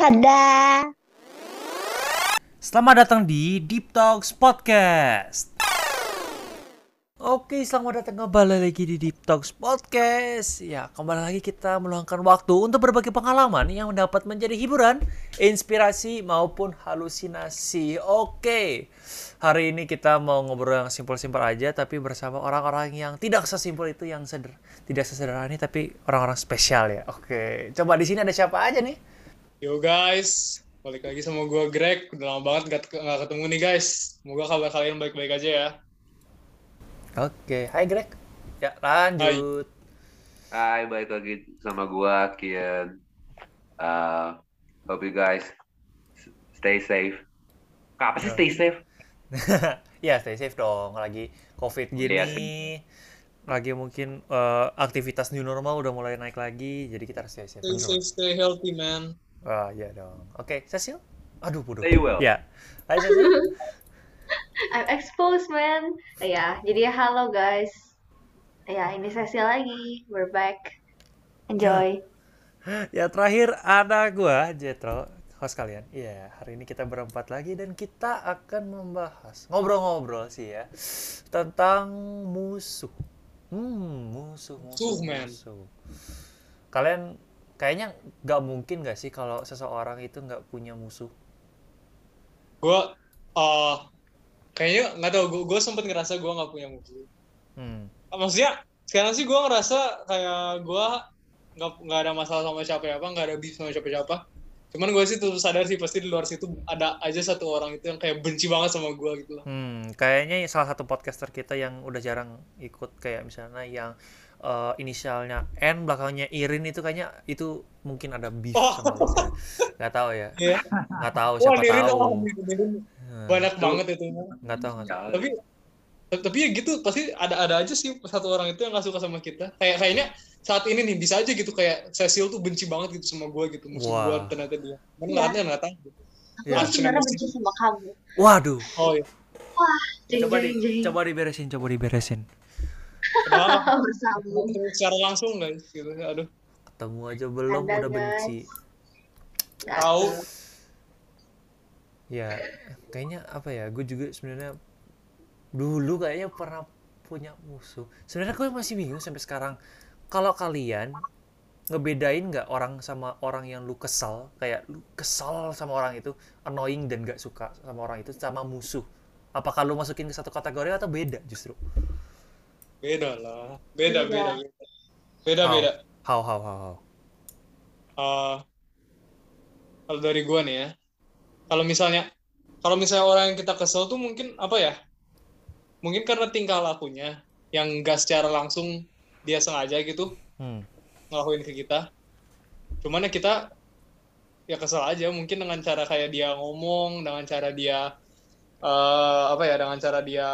Tada. Selamat datang di Deep Talks Podcast. Oke, selamat datang kembali lagi di Deep Talks Podcast. Ya, kembali lagi kita meluangkan waktu untuk berbagi pengalaman yang dapat menjadi hiburan, inspirasi maupun halusinasi. Oke, hari ini kita mau ngobrol yang simpel-simpel aja, tapi bersama orang-orang yang tidak sesimpel itu, yang seder tidak sesederhana ini, tapi orang-orang spesial ya. Oke, coba di sini ada siapa aja nih? Yo guys, balik lagi sama gue Greg. Udah lama banget gak, gak ketemu nih guys. Semoga kabar kalian baik-baik aja ya. Oke, hai Greg. Ya, lanjut. Hai, balik lagi sama gua Kian. Uh, hope you guys stay safe. Apa sih stay safe? ya, stay safe dong. Lagi COVID gini. Iya Lagi mungkin eh, aktivitas new normal udah mulai naik lagi, jadi kita harus stay safe. Stay safe, stay healthy man. Wah, iya dong. Oke, Cecil? Aduh, bodoh. Stay well. Ya. Hai Cecil. I'm exposed man. Ya, jadi halo guys. Ya, ini sesi lagi. We're back. Enjoy. ya, terakhir ada gua, Jetro, host kalian. Iya, hari ini kita berempat lagi dan kita akan membahas ngobrol-ngobrol sih ya tentang musuh. Hmm, musuh, musuh, Musuh, man. musuh. Kalian kayaknya nggak mungkin nggak sih kalau seseorang itu nggak punya musuh? Gue, uh, kayaknya nggak tau. Gue gue sempet ngerasa gue nggak punya musuh. Hmm. Ah, Maksudnya sekarang sih gue ngerasa kayak gue nggak nggak ada masalah sama siapa-siapa, nggak ada beef sama siapa-siapa. Cuman gue sih tuh sadar sih pasti di luar situ ada aja satu orang itu yang kayak benci banget sama gue gitu loh. Hmm, kayaknya salah satu podcaster kita yang udah jarang ikut kayak misalnya yang eh, inisialnya N belakangnya Irin itu kayaknya itu mungkin ada beef Oh. sama. Nggak tahu ya. Iya. Nggak tahu Wah, siapa Nirin, tahu. oh. Hmm, banyak banget itu. Nggak tahu nggak tahu. tapi tapi ya gitu pasti ada ada aja sih satu orang itu yang gak suka sama kita kayak kayaknya saat ini nih bisa aja gitu kayak Cecil tuh benci banget gitu sama gue gitu musuh Wah. gue ternyata dia kan Iya. ngeliatnya nggak tahu. Aku Ya. sebenarnya benci sama kamu. Waduh, oh iya Jeng, coba di, jeng, jeng. coba diberesin, coba diberesin. Bersambung. secara langsung guys gitu aduh Ketemu aja belum Ada, udah benci. Tahu. tahu. Ya, kayaknya apa ya? Gue juga sebenarnya dulu kayaknya pernah punya musuh. Sebenarnya gue masih bingung sampai sekarang. Kalau kalian ngebedain nggak orang sama orang yang lu kesal, kayak lu kesal sama orang itu, annoying dan nggak suka sama orang itu, sama musuh. Apakah lu masukin ke satu kategori atau beda justru? Beda lah beda Beda. beda beda beda How? beda How, how, how, how? Eh, kalau dari gue nih ya kalau misalnya kalau misalnya orang yang kita kesel tuh mungkin apa ya mungkin karena tingkah lakunya yang gak secara langsung dia sengaja gitu Hmm. ngelakuin ke kita cuman ya kita ya kesel aja mungkin dengan cara kayak dia ngomong dengan cara dia eh apa ya dengan cara dia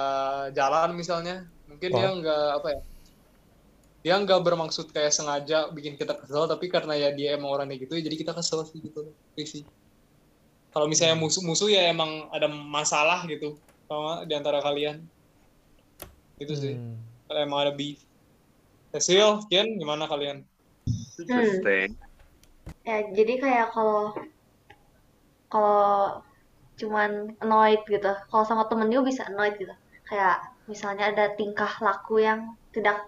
jalan misalnya mungkin dia Oh. nggak apa ya dia nggak bermaksud kayak sengaja bikin kita kesel tapi karena ya dia emang orangnya gitu ya jadi kita kesel sih gitu Itu sih kalau misalnya musuh-musuh ya emang ada masalah gitu sama di antara kalian itu sih Hmm. kalau emang ada beef Cecil, Kian, gimana kalian? Interesting. Ya, jadi kayak kalau kalau cuman annoyed gitu. Kalau sama temen juga bisa annoyed gitu. Kayak misalnya ada tingkah laku yang tidak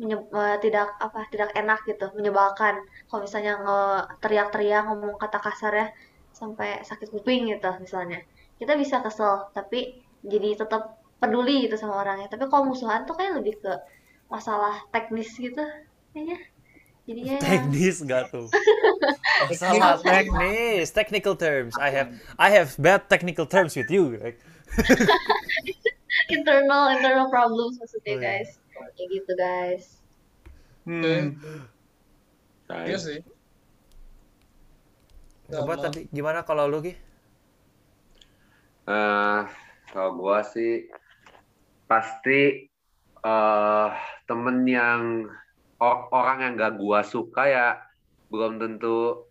eh, tidak apa tidak enak gitu, menyebalkan. Kalau misalnya nge teriak-teriak ngomong kata kasar ya sampai sakit kuping gitu misalnya. Kita bisa kesel, tapi jadi tetap peduli gitu sama orangnya. Tapi kalau musuhan tuh kayak lebih ke masalah teknis gitu kayaknya. Jadinya ya- Teknis nggak tuh? Oh, salah teknis, technical terms. I have I have bad technical terms with you. Like, internal internal problems maksudnya Oh, iya. guys kayak gitu guys Hmm. Iya sih. Coba tadi gimana kalau lu Ki? Eh, kalau gua sih pasti eh temen yang or- orang yang gak gua suka ya belum tentu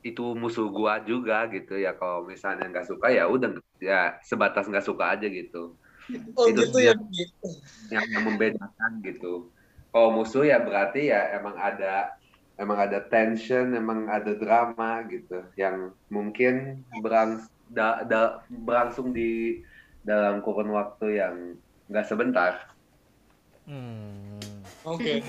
itu musuh gua juga gitu ya kalau misalnya nggak suka ya udah ya sebatas nggak suka aja gitu Oh Itu gitu ya. Gitu. yang, yang membedakan gitu kalau musuh ya berarti ya emang ada emang ada tension, emang ada drama gitu yang mungkin berang, da- da- berlangsung di dalam kurun waktu yang nggak sebentar. Hmm. Oke.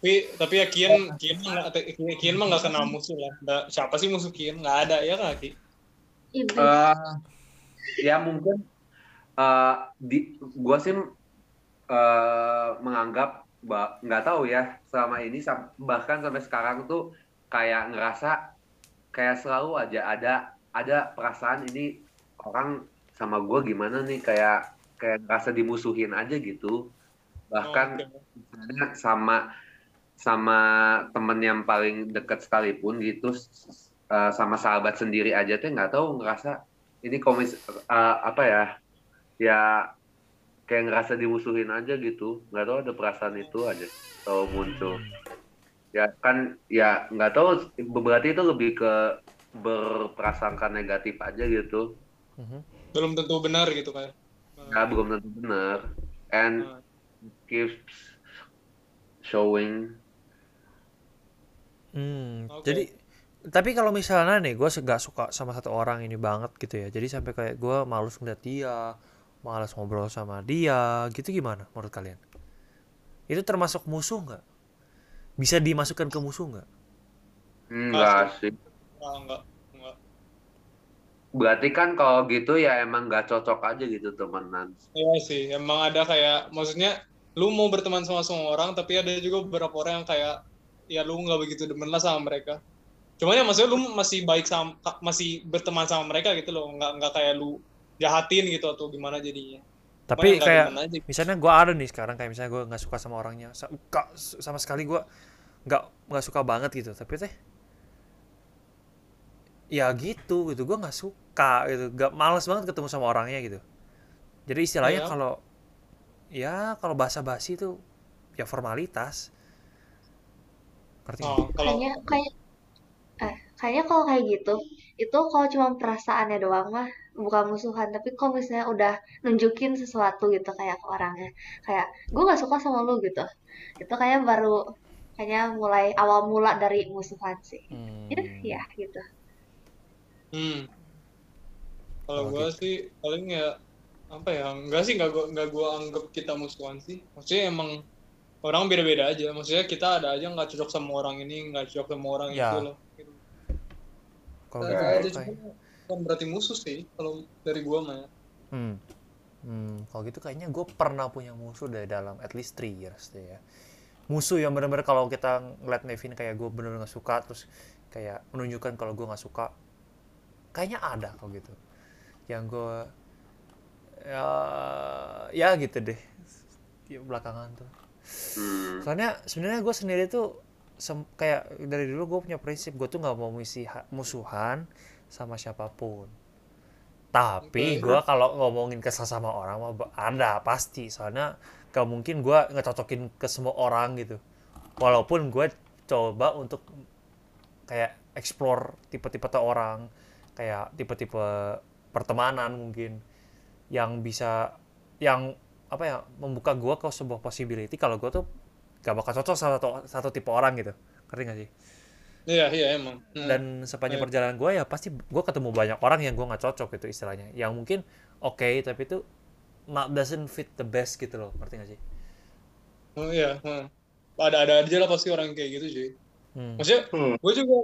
Tapi tapi ya Kian Kian mah nggak Kian mah nggak kenal musuh lah. Nggak- siapa sih musuh Kian? Nggak ada ya nggak Ki? Iblis. Eh, ya mungkin eh di gua sih eh, menganggap nggak tahu ya selama ini sam- bahkan sampai sekarang tuh kayak ngerasa kayak selalu aja ada ada perasaan ini orang sama gua gimana nih kayak kayak ngerasa dimusuhin aja gitu bahkan Oke. misalnya sama sama temen yang paling dekat sekalipun gitu eh, sama sahabat sendiri aja tuh nggak tahu ngerasa ini komis eh, apa ya ya kayak ngerasa dimusuhin aja gitu. Nggak tahu ada perasaan itu aja tahu muncul. Ya kan ya nggak tahu berarti itu lebih ke berprasangka negatif aja gitu. Mhm. belum tentu benar gitu kan. ya belum tentu benar. And Nah, keeps showing. Hmm, Oke. jadi tapi kalau misalnya nih gue nggak suka sama satu orang ini banget gitu ya. Jadi sampai kayak gue males ngeliat dia males ngobrol sama dia gitu gimana menurut kalian itu termasuk musuh nggak bisa dimasukkan ke musuh nggak enggak sih nggak nggak nggak. Berarti kan kalau gitu ya emang nggak cocok aja gitu temenan. Iya sih, emang ada kayak maksudnya lu mau berteman sama semua orang tapi ada juga beberapa orang yang kayak ya lu nggak begitu demen lah sama mereka. Cuman ya maksudnya lu masih baik sama masih berteman sama mereka gitu loh, nggak nggak kayak lu jahatin gitu atau gimana jadinya. Cuman tapi ya nggak kayak aja. misalnya gue ada nih sekarang kayak misalnya gue nggak suka sama orangnya nggak- sama sekali gue nggak nggak suka banget gitu tapi teh ya gitu gitu gue nggak suka gitu nggak males banget ketemu sama orangnya gitu jadi istilahnya Iya. kalau ya kalau bahasa basi itu ya formalitas ngerti? Oh, kalau Kayaknya kayak eh kayaknya kalau kayak gitu itu kalau cuma perasaannya doang mah bukan musuhan tapi kalau misalnya udah nunjukin sesuatu gitu kayak ke orangnya kayak gue nggak suka sama lu gitu itu kayak baru kayaknya mulai awal mula dari musuhan sih Hmm. ya ya gitu Hmm. Kalau Oh, gua gitu. sih paling ya apa ya enggak sih enggak gua enggak gua anggap kita musuhan sih. Maksudnya emang orang beda-beda aja. Maksudnya kita ada aja nggak cocok sama orang ini, nggak cocok sama orang Ya. itu loh. Gitu. Kalau Ada gitu aja kayak cuma bukan berarti musuh sih kalau dari gua mah. ya. Hmm. Hmm, kalau gitu kayaknya gue pernah punya musuh dari dalam at least 3 years deh ya. Musuh yang bener-bener kalau kita ngeliat Nevin kayak gue bener nggak suka terus kayak menunjukkan kalau gue nggak suka. Kayaknya ada kalau gitu. Yang gue ya ya gitu deh. Ya, belakangan tuh. Hmm. Soalnya sebenarnya gue sendiri tuh sem- kayak dari dulu gue punya prinsip gue tuh nggak mau misi musuhan sama siapa pun. Tapi gue kalau ngomongin kesel sama orang mah ada pasti. Soalnya gak mungkin gue ngecocokin ke semua orang gitu. Walaupun gue coba untuk kayak explore tipe-tipe orang, kayak tipe-tipe pertemanan mungkin yang bisa yang apa ya membuka gue ke sebuah possibility kalau gue tuh gak bakal cocok sama satu, satu tipe orang gitu ngerti gak sih Iya, iya emang. Hmm. dan sepanjang Iya. perjalanan gue ya pasti gue ketemu banyak orang yang gue nggak cocok gitu istilahnya yang mungkin oke tapi itu not doesn't fit the best gitu loh ngerti gak sih Oh iya, hmm. Ada ada aja lah pasti orang kayak gitu sih. hmm. Maksudnya Hmm. gue juga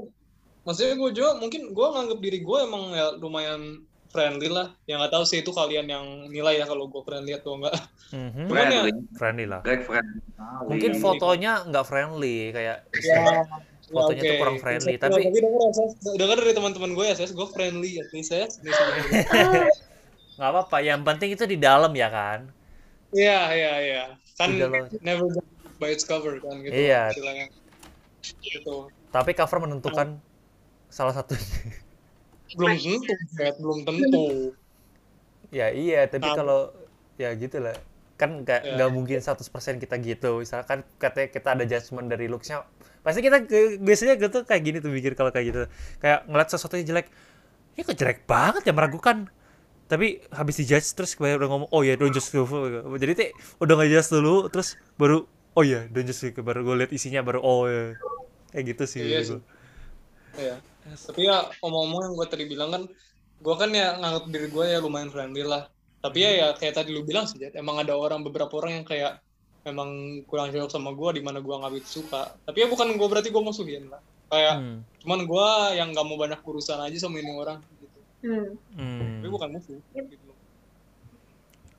maksudnya gue juga mungkin gue nganggap diri gue emang ya lumayan friendly lah. Yang nggak tahu sih itu kalian yang nilai ya kalau gue friendly atau enggak. Mhm. Cuman ya- Friendly, friendly lah Greg friendly. mungkin Friendly. fotonya nggak friendly kayak Ya, Fotonya tuh kurang friendly, tapi- tapi denger, ya, dari teman-teman gue ya, Ses, gue friendly ya. Nih, Ses. nggak apa-apa yang penting itu di dalam ya kan Iya, iya, iya. Kan never by its cover kan gitu. Iya. istilahnya. Gitu. tapi cover menentukan salah satunya Belum tentu, Set. belum tentu. Ya iya, tapi Am- kalau ya gitu lah. Kan nggak Ya. nggak mungkin 100% kita gitu. Misalkan katanya kita ada judgement dari looks-nya. Pasti kita ke- biasanya gitu kayak gini tuh mikir kalau kayak gitu. Kayak ngeliat sesuatu yang jelek. Ini kok jelek banget ya meragukan. Tapi habis dijudge terus kayak udah ngomong, oh ya don't judge dulu. Jadi teh udah nggak judge dulu terus baru oh ya don't judge baru gue liat isinya baru oh ya. kayak gitu sih Iya gua. Iya. Tapi ya omong-omong yang gue tadi bilang kan, gue kan ya nganggap diri gue ya lumayan friendly lah. Tapi ya, ya kayak tadi lu bilang sih, emang ada orang beberapa orang yang kayak memang kurang cocok sama gue, di mana gue nggak begitu suka. Tapi ya bukan gue berarti gue musuhin lah. Kayak Hmm. cuman gue yang nggak mau banyak urusan aja sama ini orang. Gitu. Hmm. Hmm. Tapi bukan musuh. Gitu.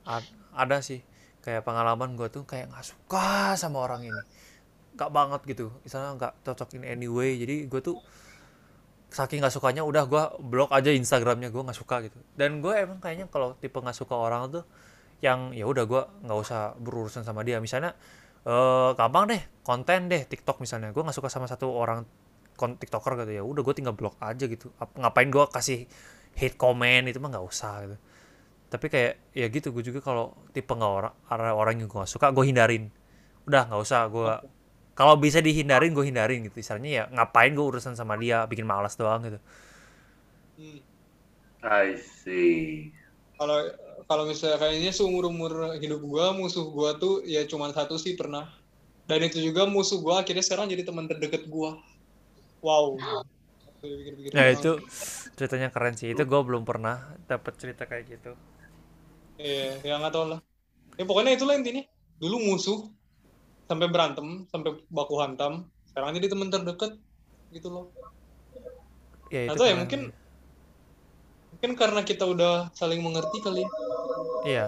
Ad- ada sih kayak pengalaman gue tuh kayak nggak suka sama orang ini nggak banget gitu misalnya nggak cocok in any way jadi gue tuh saking nggak sukanya udah gue blok aja Instagramnya gue nggak suka gitu. Dan gue emang kayaknya kalau tipe nggak suka orang tuh yang ya udah gue nggak usah berurusan sama dia. Misalnya eh gampang deh konten deh TikTok misalnya. Gue nggak suka sama satu orang tiktoker gitu ya udah gue tinggal blok aja gitu. Ap- ngapain gue kasih hate comment itu mah nggak usah gitu. Tapi kayak ya gitu gue juga kalau tipe nggak orang orang yang gue gak suka gue hindarin. Udah nggak usah gue kalau bisa dihindarin gue hindarin gitu misalnya ya ngapain gue urusan sama dia bikin malas doang gitu Hmm. I see. Kalau kalau misalnya kayaknya seumur umur hidup gue musuh gue tuh ya cuma satu sih pernah. Dan itu juga musuh gue akhirnya sekarang jadi teman terdekat gue. Wow. Nah itu ceritanya keren sih itu gue belum pernah dapet cerita kayak gitu Iya, ya nggak tahu lah. Ya pokoknya itulah intinya. Dulu musuh, sampai berantem, sampai baku hantam. Sekarang jadi teman terdekat, gitu loh. ya itu Atau ya mungkin, sih. mungkin karena kita udah saling mengerti kali. ya. iya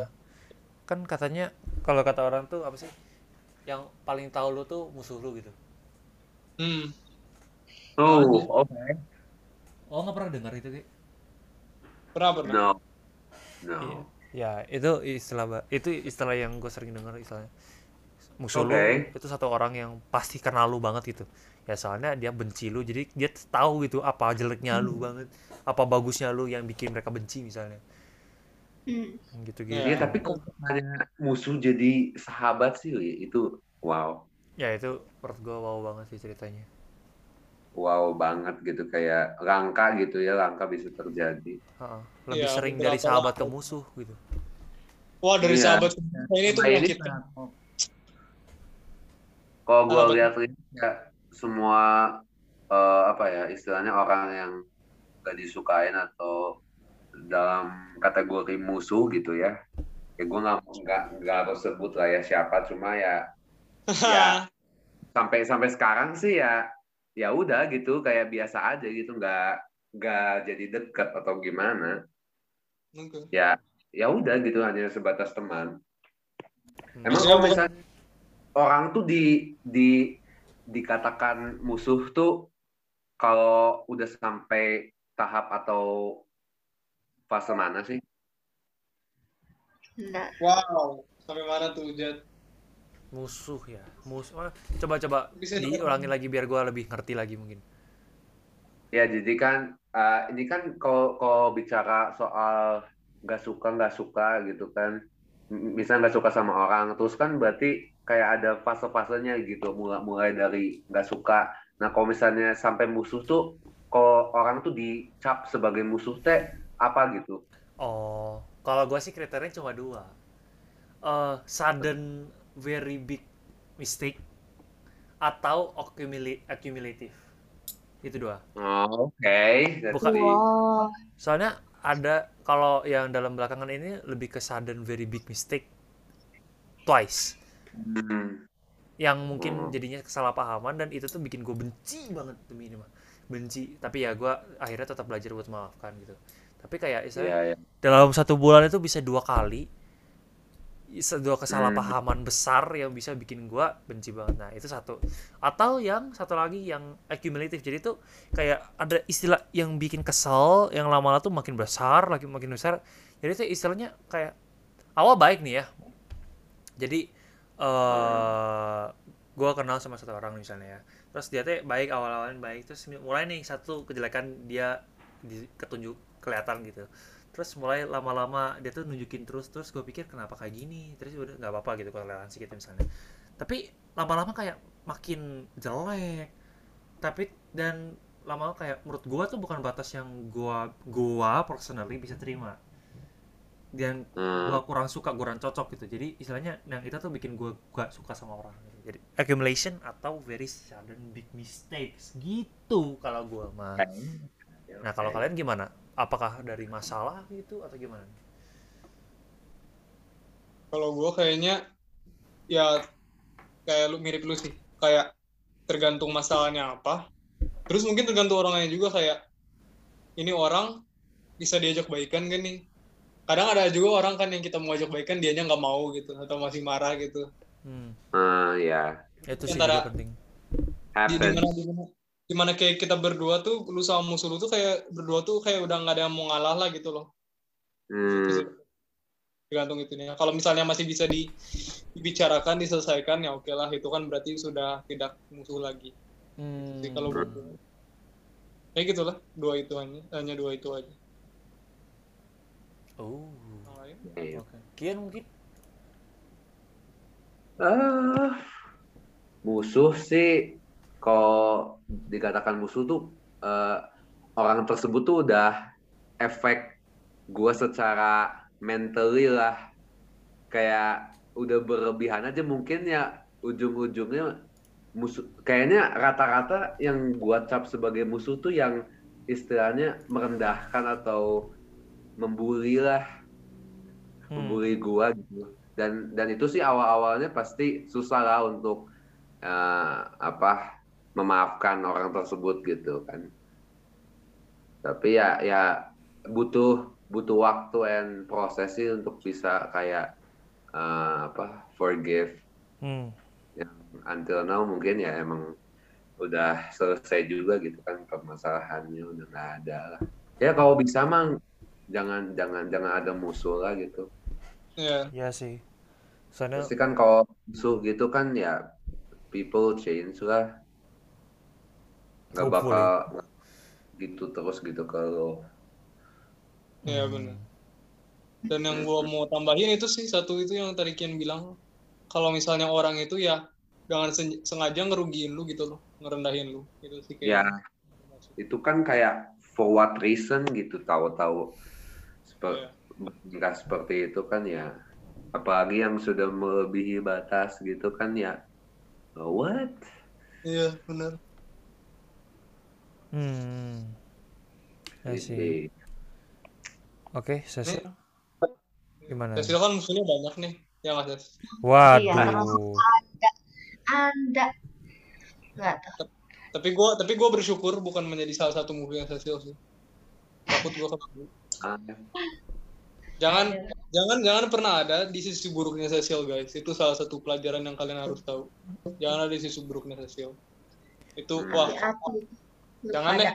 kan katanya kalau kata orang tuh apa sih yang paling tahu lu tuh musuh lu gitu Hmm. Oh, oke. oh nggak pernah dengar itu Ki? Pernah pernah. No. Iya. No. Ya, itu istilah ba- itu istilah yang gue sering dengar istilahnya. Musuh lu Oke. itu satu orang yang pasti kenal lu banget gitu. Ya soalnya dia benci lu, jadi dia tahu gitu apa jeleknya lu banget, apa bagusnya lu yang bikin mereka benci misalnya. Hmm. Gitu gitu. Iya, tapi kok ada musuh jadi sahabat sih, itu wow. Ya itu menurut gue wow banget sih ceritanya. Wow banget gitu kayak langka gitu ya, langka bisa terjadi. Heeh. Lebih Iya, sering dari sahabat ke waktu. musuh gitu. Wah dari Iya. sahabat ini tuh Nah. Kalau gue lihat-lihat ya semua eh, apa ya istilahnya orang yang gak disukain atau dalam kategori musuh gitu ya. Ya gue nggak nggak nggak harus sebut lah ya siapa, cuma ya ya sampai sampai sekarang sih ya ya udah gitu kayak biasa aja gitu nggak nggak jadi deket atau gimana Oke. ya ya udah gitu hanya sebatas teman Hmm. emang kalau misalnya orang tuh di di dikatakan musuh tuh kalau udah sampai tahap atau fase mana sih Enggak. Wow. Sampai mana tuh Jad? Musuh ya. Musuh. ah, Coba-coba Bisa diulangi lagi biar gue lebih ngerti lagi mungkin. Ya, jadi kan eh, ini kan kalau kalau bicara soal nggak suka nggak suka gitu kan, misalnya nggak suka sama orang, terus kan berarti kayak ada fase-fasenya gitu, mulai mulai dari nggak suka. Nah, kalau misalnya sampai musuh tuh, kalau orang tuh dicap sebagai musuh teh apa gitu? Oh, kalau gue sih kriterianya cuma dua. Eh, sudden very big mistake atau accumulate accumulative. Itu dua. Oh, oke, that's Bukan- Wow. Soalnya ada kalau yang dalam belakangan ini lebih ke sudden very big mistake twice. Hmm. Yang mungkin Oh. jadinya kesalahpahaman dan itu tuh bikin gue benci banget demi ini mah. Benci, tapi ya gue akhirnya tetap belajar buat memaafkan gitu. Tapi kayak istilahnya Iya, iya. dalam satu bulan itu bisa dua kali dua kesalahpahaman besar yang bisa bikin gua benci banget nah itu satu atau yang satu lagi yang accumulative jadi tuh kayak ada istilah yang bikin kesel yang lama-lama tuh makin besar lagi makin besar jadi tuh istilahnya kayak awal baik nih ya jadi eh gua kenal sama satu orang misalnya ya. Terus dia tuh baik awal-awalnya baik. Terus mulai nih satu kejelekan dia di, ketunjuk kelihatan gitu. Terus mulai lama-lama dia tuh nunjukin terus terus gue pikir kenapa kayak gini? Terus udah nggak apa-apa gitu toleransi gitu misalnya. Tapi lama-lama kayak makin jelek. Tapi dan lama-lama kayak menurut gua tuh bukan batas yang gua gua personally bisa terima dan Hmm. gua kurang suka kurang cocok gitu jadi istilahnya yang itu tuh bikin gua gak suka sama orang gitu. jadi accumulation atau very sudden big mistakes gitu kalau gua mah nah kalau kalian gimana apakah dari masalah gitu atau gimana Kalau gue kayaknya ya kayak lu mirip lu sih. Kayak tergantung masalahnya apa. Terus mungkin tergantung orangnya juga kayak ini orang bisa diajak baikan kan nih. Kadang ada juga orang kan yang kita mau ajak baikan dianya nggak mau gitu atau masih marah gitu. hmm. Ah, ya. itu sih Antara- juga penting Di di mana di mana di mana kayak kita berdua tuh lu sama musuh lu tuh kayak berdua tuh kayak udah nggak ada yang mau ngalah lah gitu loh. Hmm, tergantung itunya. Kalau misalnya masih bisa di- dibicarakan, diselesaikan ya oke lah. Itu kan berarti sudah tidak musuh lagi. hmm. Jadi kalau gue, ya gitulah dua itu hanya hanya dua itu aja. Oh. Iya. oke. Kian mungkin? Ah, musuh sih, kalau dikatakan musuh tuh eh, orang tersebut tuh udah efek gue secara mentally lah, kayak udah berlebihan aja mungkin ya. Ujung-ujungnya musuh. Kayaknya rata-rata yang gua cap sebagai musuh tuh yang istilahnya merendahkan atau membuli lah Hmm. membuli gua gitu dan dan itu sih awal-awalnya pasti susah lah untuk eh, apa memaafkan orang tersebut gitu kan tapi ya ya butuh butuh waktu and proses sih untuk bisa kayak eh, apa forgive Hmm. until now mungkin ya emang udah selesai juga gitu kan permasalahannya udah nggak ada lah ya kalau bisa mah jangan jangan jangan ada musuh lah gitu Ya, ya sih soalnya Pasti kan kalau musuh gitu kan ya people change lah. Nggak Hopefully. bakal gitu terus gitu kalau ya Hmm. benar. Dan yang gua mau tambahin itu sih satu itu yang tadi Kian bilang, kalau misalnya orang itu ya jangan sen- sengaja ngerugiin lu gitu loh, ngerendahin lu. Itu sih ya kayak. itu kan kayak for what reason gitu tahu-tahu seperti Iya. seperti itu kan ya apalagi yang sudah melebihi batas gitu kan ya oh, what Iya, benar. hmm I see. Jadi, oke sesi Nih, gimana Cecil kan musuhnya banyak nih, ya Ces? Iya, waduh Anda nggak tahu. Tapi gua tapi gua bersyukur bukan menjadi salah satu musuhnya Cecil sih. Takut gua kena. Jangan jangan jangan pernah ada di sisi buruknya Cecil guys. Itu salah satu pelajaran yang kalian harus tahu. Jangan ada di sisi buruknya Cecil. Itu Hmm. wah, Hati-hati. jangan deh.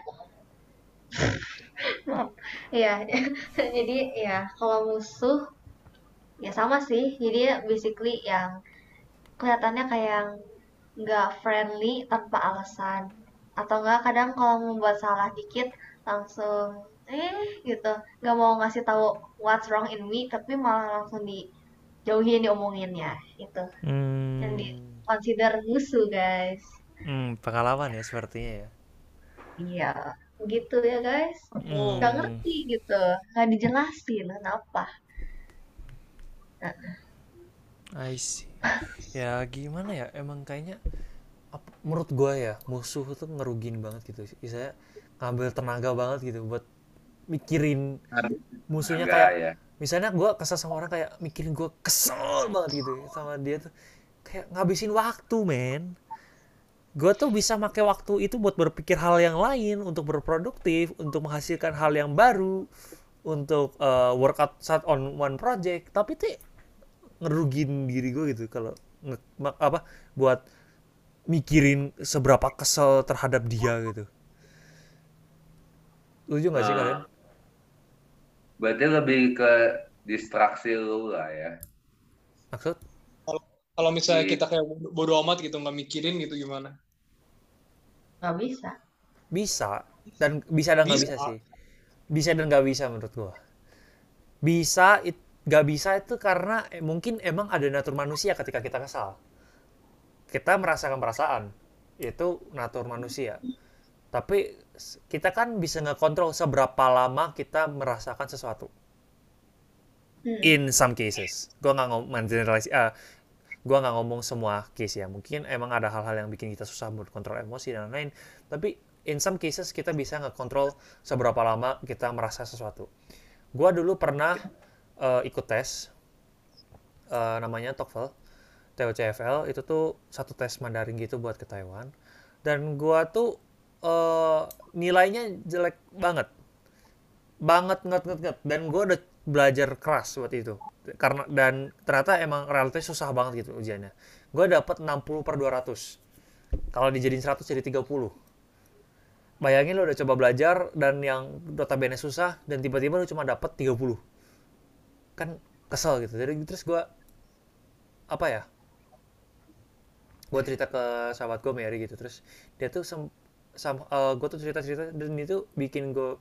Maaf. Iya, jadi ya kalau musuh ya sama sih. Jadi basically yang kelihatannya kayak nggak friendly tanpa alasan. Atau nggak kadang kalau membuat salah dikit langsung eh gitu. Nggak mau ngasih tahu what's wrong in me tapi malah langsung dijauhin diomonginnya. Itu hmm. yang di consider musuh guys. Hmm, pengalaman ya sepertinya ya Iya, gitu ya guys. Hmm. Nggak ngerti gitu, nggak dijelasin kenapa. I see. Ya gimana ya? Emang kayaknya menurut gua ya musuh tuh ngerugin banget gitu. Saya ngambil tenaga banget gitu buat mikirin musuhnya enggak kayak ya. misalnya gua kesel sama orang kayak mikirin gua kesel banget gitu sama dia tuh. Kayak ngabisin waktu men. Gue tuh bisa pakai waktu itu buat berpikir hal yang lain untuk berproduktif untuk menghasilkan hal yang baru untuk uh, workout saat on one project. Tapi tuh ngerugin diri gue gitu kalau apa buat mikirin seberapa kesel terhadap dia gitu. Setuju nggak sih Ah. kalian berarti lebih ke distraksi lu lah ya maksud Kalau misalnya Iya. kita kayak bodo- amat gitu nggak mikirin gitu gimana? Nggak bisa. bisa dan bisa dan nggak bisa. Bisa. sih bisa dan nggak bisa menurut gua bisa nggak bisa itu karena eh, mungkin emang ada natur manusia ketika kita kesal kita merasakan perasaan itu natur manusia tapi kita kan bisa ngekontrol seberapa lama kita merasakan sesuatu. Hmm. in some cases. Gua nggak ngomong generalisasi ah, gua nggak ngomong semua case ya. Mungkin emang ada hal-hal yang bikin kita susah buat kontrol emosi dan lain-lain. Tapi in some cases kita bisa ngekontrol seberapa lama kita merasa sesuatu. Gua dulu pernah eh, ikut tes eh, namanya TOEFL TOCFL itu tuh satu tes Mandarin gitu buat ke Taiwan. Dan gua tuh eh, nilainya jelek banget. Banget nget nget nget. Dan gue udah belajar keras buat itu. Karena dan ternyata emang realitanya susah banget gitu ujiannya. Gue dapet 60 per 200 kalau dijadiin 100 jadi 30 bayangin lo udah coba belajar dan yang notabene susah dan tiba-tiba lo cuma dapet 30 kan kesel gitu. Jadi terus gue apa ya gue cerita ke sahabat gue Mary gitu. Terus dia tuh sem, sam, gue tuh cerita cerita dan itu bikin gue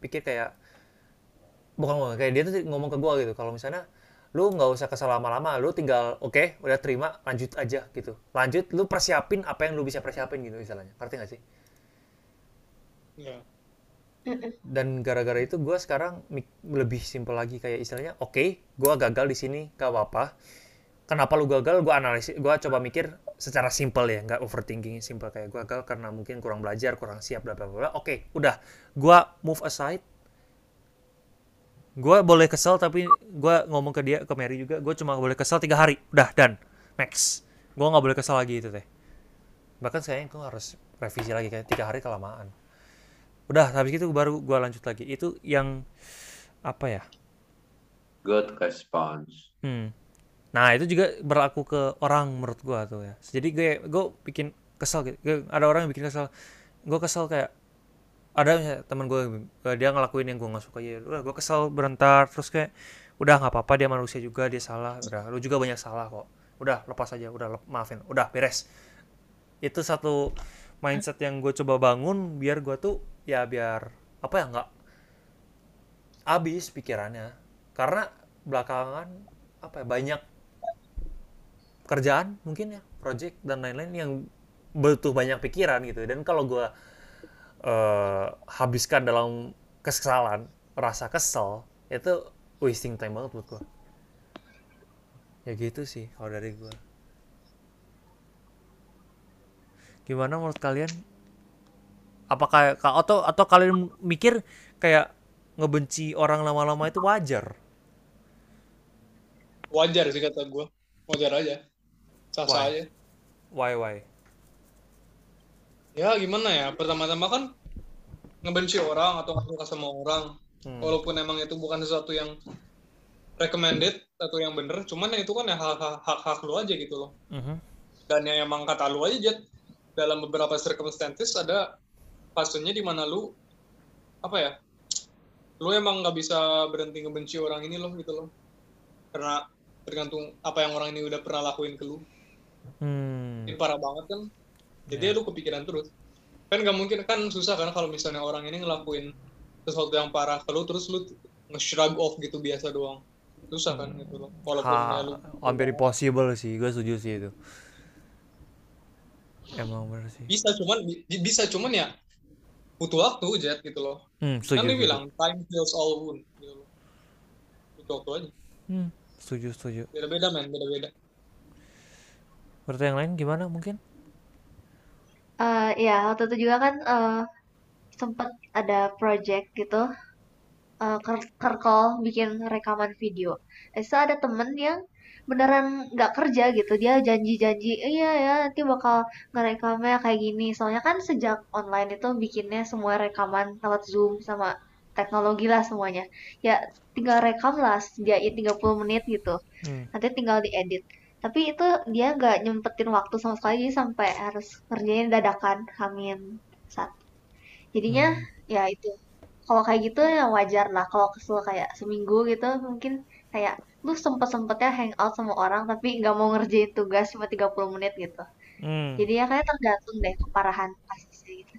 pikir kayak bukan ngomong kayak dia tuh ngomong ke gue gitu kalau misalnya lu nggak usah kesel lama-lama lu tinggal oke udah terima lanjut aja gitu. Lanjut lu persiapin apa yang lu bisa persiapin gitu misalnya ngerti gak sih? Ya. dan gara-gara itu gue sekarang lebih simpel lagi kayak istilahnya oke gue gagal di sini gak apa-apa kenapa lu gagal gue analisis gue coba mikir secara simpel ya nggak overthinking simpel kayak gue gagal karena mungkin kurang belajar kurang siap bla bla bla oke udah. Gue move aside. Gue boleh kesel tapi gue ngomong ke dia ke Mary juga gue cuma boleh kesel tiga hari. Udah dan max gue nggak boleh kesel lagi itu teh. Bahkan sayang gue harus revisi lagi kayak tiga hari kelamaan. Udah habis itu baru gue lanjut lagi. Itu yang apa ya? Good response. Hmm. Nah itu juga berlaku ke orang menurut gua tuh ya. Jadi gue gue bikin kesel gitu. Gue- ada orang yang bikin kesel. Gue kesel kayak ada teman gue dia ngelakuin yang gue nggak suka ya. Udah gue kesel berentar terus kayak udah nggak apa-apa dia manusia juga dia salah. Udah lu juga banyak salah kok. Udah lepas aja. Udah lep- maafin. Udah beres. Itu satu mindset yang gue coba bangun biar gue tuh ya biar apa ya nggak habis pikirannya karena belakangan apa ya banyak kerjaan mungkin ya project dan lain-lain yang butuh banyak pikiran gitu. Dan kalau gue eh, habiskan dalam kesesalan rasa kesel itu wasting time banget buat gue ya gitu sih kalau dari gue gimana menurut kalian? Apakah ka- atau atau kalian mikir kayak ngebenci orang lama-lama itu wajar? Wajar sih kata gue. Wajar aja. Why? Sah-sah aja. why why Ya gimana ya, pertama-tama kan ngebenci orang atau nggak suka sama orang. Hmm. Walaupun emang itu bukan sesuatu yang recommended atau yang bener, cuman ya itu kan ya hak- hak-hak lu aja gitu loh. Mhm. Dan yang emang kata lu aja, Jet, dalam beberapa circumstances ada fasenya di mana lu, apa ya, lu emang nggak bisa berhenti ngebenci orang ini loh gitu loh. Karena tergantung apa yang orang ini udah pernah lakuin ke lu. Hmm. Ini parah banget kan. Jadi Ya. lu kepikiran terus. Kan nggak mungkin kan susah kan kalau misalnya orang ini ngelakuin sesuatu yang parah ke lu terus lu nge-shrug off gitu biasa doang. Susah kan gitu loh. Walaupun ya lu Ha, hampir impossible sih, gue setuju sih itu. Emang bener sih. bisa cuman bi- bisa cuman ya butuh waktu Jet gitu loh. Hmm, Kan dia bilang time heals all wound gitu loh. Butuh waktu aja. Hmm, setuju, setuju. Beda-beda men, beda-beda. Menurut yang lain gimana mungkin? Eh, ya waktu itu juga kan eh, sempet ada project gitu eh, ker- kerkol bikin rekaman video. Itu ada temen yang beneran nggak kerja gitu dia janji-janji iya ya nanti bakal ngerekamnya kayak gini soalnya kan sejak online itu bikinnya semua rekaman lewat Zoom sama teknologi lah semuanya ya tinggal rekam lah sediain 30 menit gitu Hmm. nanti tinggal diedit tapi itu dia nggak nyempetin waktu sama sekali jadi sampai harus ngerjain dadakan hamin satu. Jadinya ya itu. Kalau kayak gitu ya wajar lah kalau kesel kayak seminggu gitu mungkin kayak lu sempet-sempetnya hangout sama orang tapi nggak mau ngerjain tugas cuma 30 menit gitu. Hmm, jadi ya kayak tergantung deh keparahan kasusnya gitu.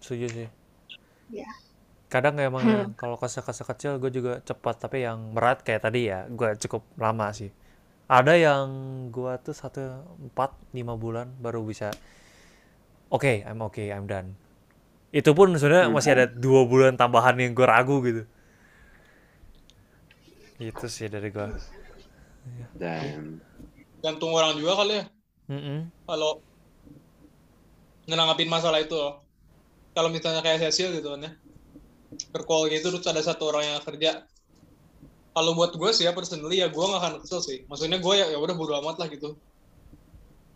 Setuju sih. ya. Kadang emang ya, kalau kesel-kesel kecil gue juga cepat, tapi yang berat kayak tadi ya, gue cukup lama sih. Ada yang gue tuh satu empat lima bulan baru bisa. Oke, I'm okay, I'm done. Itu pun sebenarnya masih ada dua bulan tambahan yang gue ragu gitu. Itu sih dari gue. Dan gantung orang juga kali ya Mm-mm. kalau ngenanggapin masalah itu loh. Kalau misalnya kayak Cecil gitu kan ya, bercall gitu terus ada satu orang yang kerja. Kalau buat gue sih ya personally ya gue gak akan kesel sih. Maksudnya gue ya ya udah bodo amat lah gitu.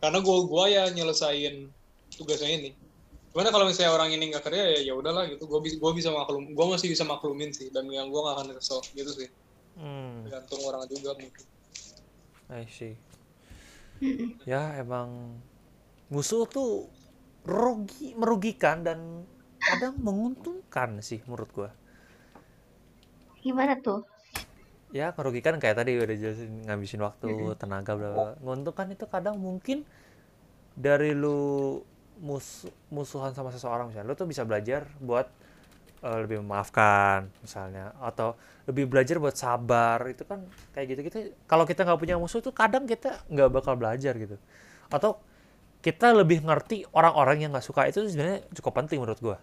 Karena gue gua ya nyelesain tugasnya ini. Gimana kalau misalnya orang ini nggak kerja ya ya udahlah gitu. Gue bisa gue bisa maklum, gue masih bisa maklumin sih. Dan yang gue gak akan kesel gitu sih. Hmm, Tergantung orang juga mungkin. I see. Ya emang musuh tuh rugi, merugikan dan kadang menguntungkan sih menurut gua. Gimana tuh? Ya merugikan kayak tadi udah jelasin ngabisin waktu, tenaga, bla bla. bla. Menguntungkan itu kadang mungkin dari lu mus musuhan sama seseorang misalnya, lu tuh bisa belajar buat eh, lebih memaafkan misalnya, atau lebih belajar buat sabar. Itu kan kayak gitu-gitu. Kalau kita nggak punya musuh tuh kadang kita nggak bakal belajar gitu. Atau kita lebih ngerti orang-orang yang nggak suka itu sebenarnya cukup penting menurut gua.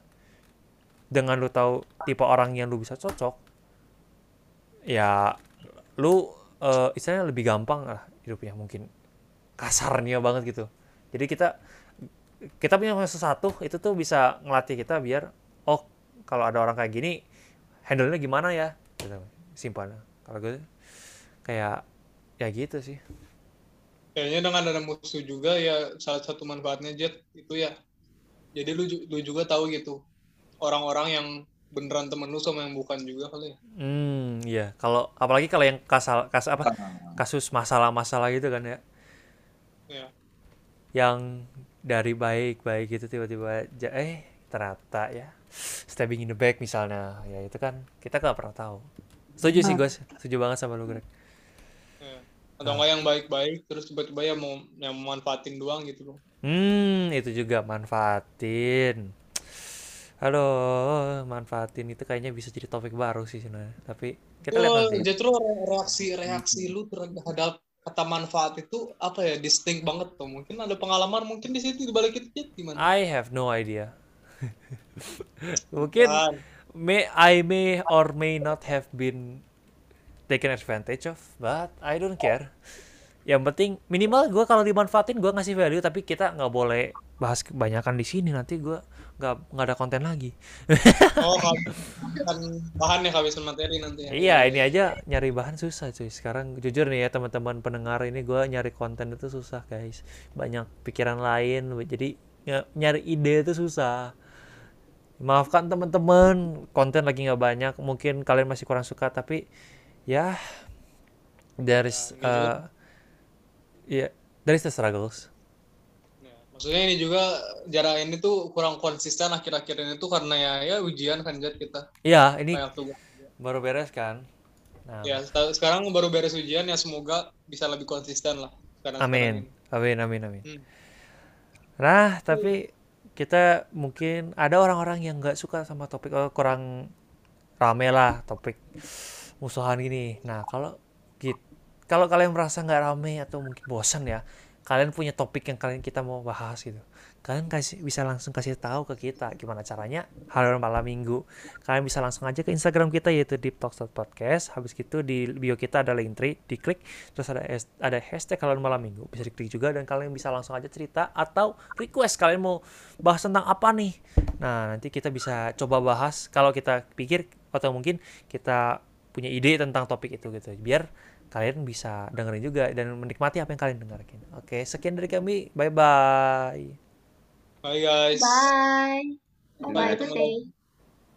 Dengan lu tahu tipe orang yang lu bisa cocok, ya lu eh, istilahnya lebih gampang lah hidupnya mungkin kasarnya banget gitu. Jadi kita kita punya sesuatu itu tuh bisa ngelatih kita biar oh kalau ada orang kayak gini handle-nya gimana ya gitu simpelnya kalau gue kayak ya gitu sih Kayaknya dengan ada musuh juga ya salah satu manfaatnya Jet itu ya. Jadi lu, lu juga tahu gitu orang-orang yang beneran temen lu sama yang bukan juga kali ya. hmm iya kalau apalagi kalau yang kasal kas apa kasus masalah-masalah gitu kan ya Ya. yang dari baik-baik gitu tiba-tiba ja- eh ternyata ya stabbing in the back misalnya ya itu kan kita nggak pernah tahu setuju sih gue setuju banget sama lu Greg Ya. Atau enggak yang baik-baik terus tiba-tiba ya mau yang memanfaatin doang gitu loh. Hmm, itu juga manfaatin. Halo, manfaatin itu kayaknya bisa jadi topik baru sih sebenarnya. Tapi kita lihat Oh, nanti. justru reaksi-reaksi lu terhadap kata manfaat itu apa ya distinct banget tuh. Mungkin ada pengalaman mungkin di situ di balik itu gimana? I have no idea. Mungkin may I may or may not have been taken advantage of, but I don't care. Yang penting minimal gue kalau dimanfaatin gue ngasih value, tapi kita nggak boleh bahas kebanyakan di sini nanti gue nggak nggak ada konten lagi. Oh, bahan ya kehabisan materi nanti ya. Iya, ini aja nyari bahan susah cuy. Sekarang jujur nih ya teman-teman pendengar ini gue nyari konten itu susah guys. Banyak pikiran lain, jadi ny- nyari ide itu susah. Maafkan teman-teman, konten lagi nggak banyak. Mungkin kalian masih kurang suka, tapi ya there is Ya, uh, ya there is the struggles. Ya, Maksudnya ini juga jarak ini tuh kurang konsisten akhir-akhir ini tuh karena ya ya ujian kan Jet kita Iya, ini banyak tugas. baru beres kan. Nah, Ya sekarang baru beres ujian ya semoga bisa lebih konsisten lah sekarang. Amin. Amin, amin, amin. Hmm. Nah, tapi kita mungkin ada orang-orang yang nggak suka sama topik oh, kurang rame lah topik musuhan gini. Nah, kalau git kalau kalian merasa nggak rame atau mungkin bosan ya, kalian punya topik yang kalian kita mau bahas gitu. Kalian kasih bisa langsung kasih tahu ke kita gimana caranya hal malam minggu. Kalian bisa langsung aja ke Instagram kita yaitu deeptalks.podcast. Habis gitu di bio kita ada link tree, diklik terus ada ada hashtag kalian malam minggu. Bisa diklik juga dan kalian bisa langsung aja cerita atau request kalian mau bahas tentang apa nih. Nah, nanti kita bisa coba bahas kalau kita pikir atau mungkin kita punya ide tentang topik itu gitu. Biar kalian bisa dengerin juga dan menikmati apa yang kalian dengarkan. Oke, sekian dari kami. Bye bye. Bye guys. Bye. Bye Bye, bye today.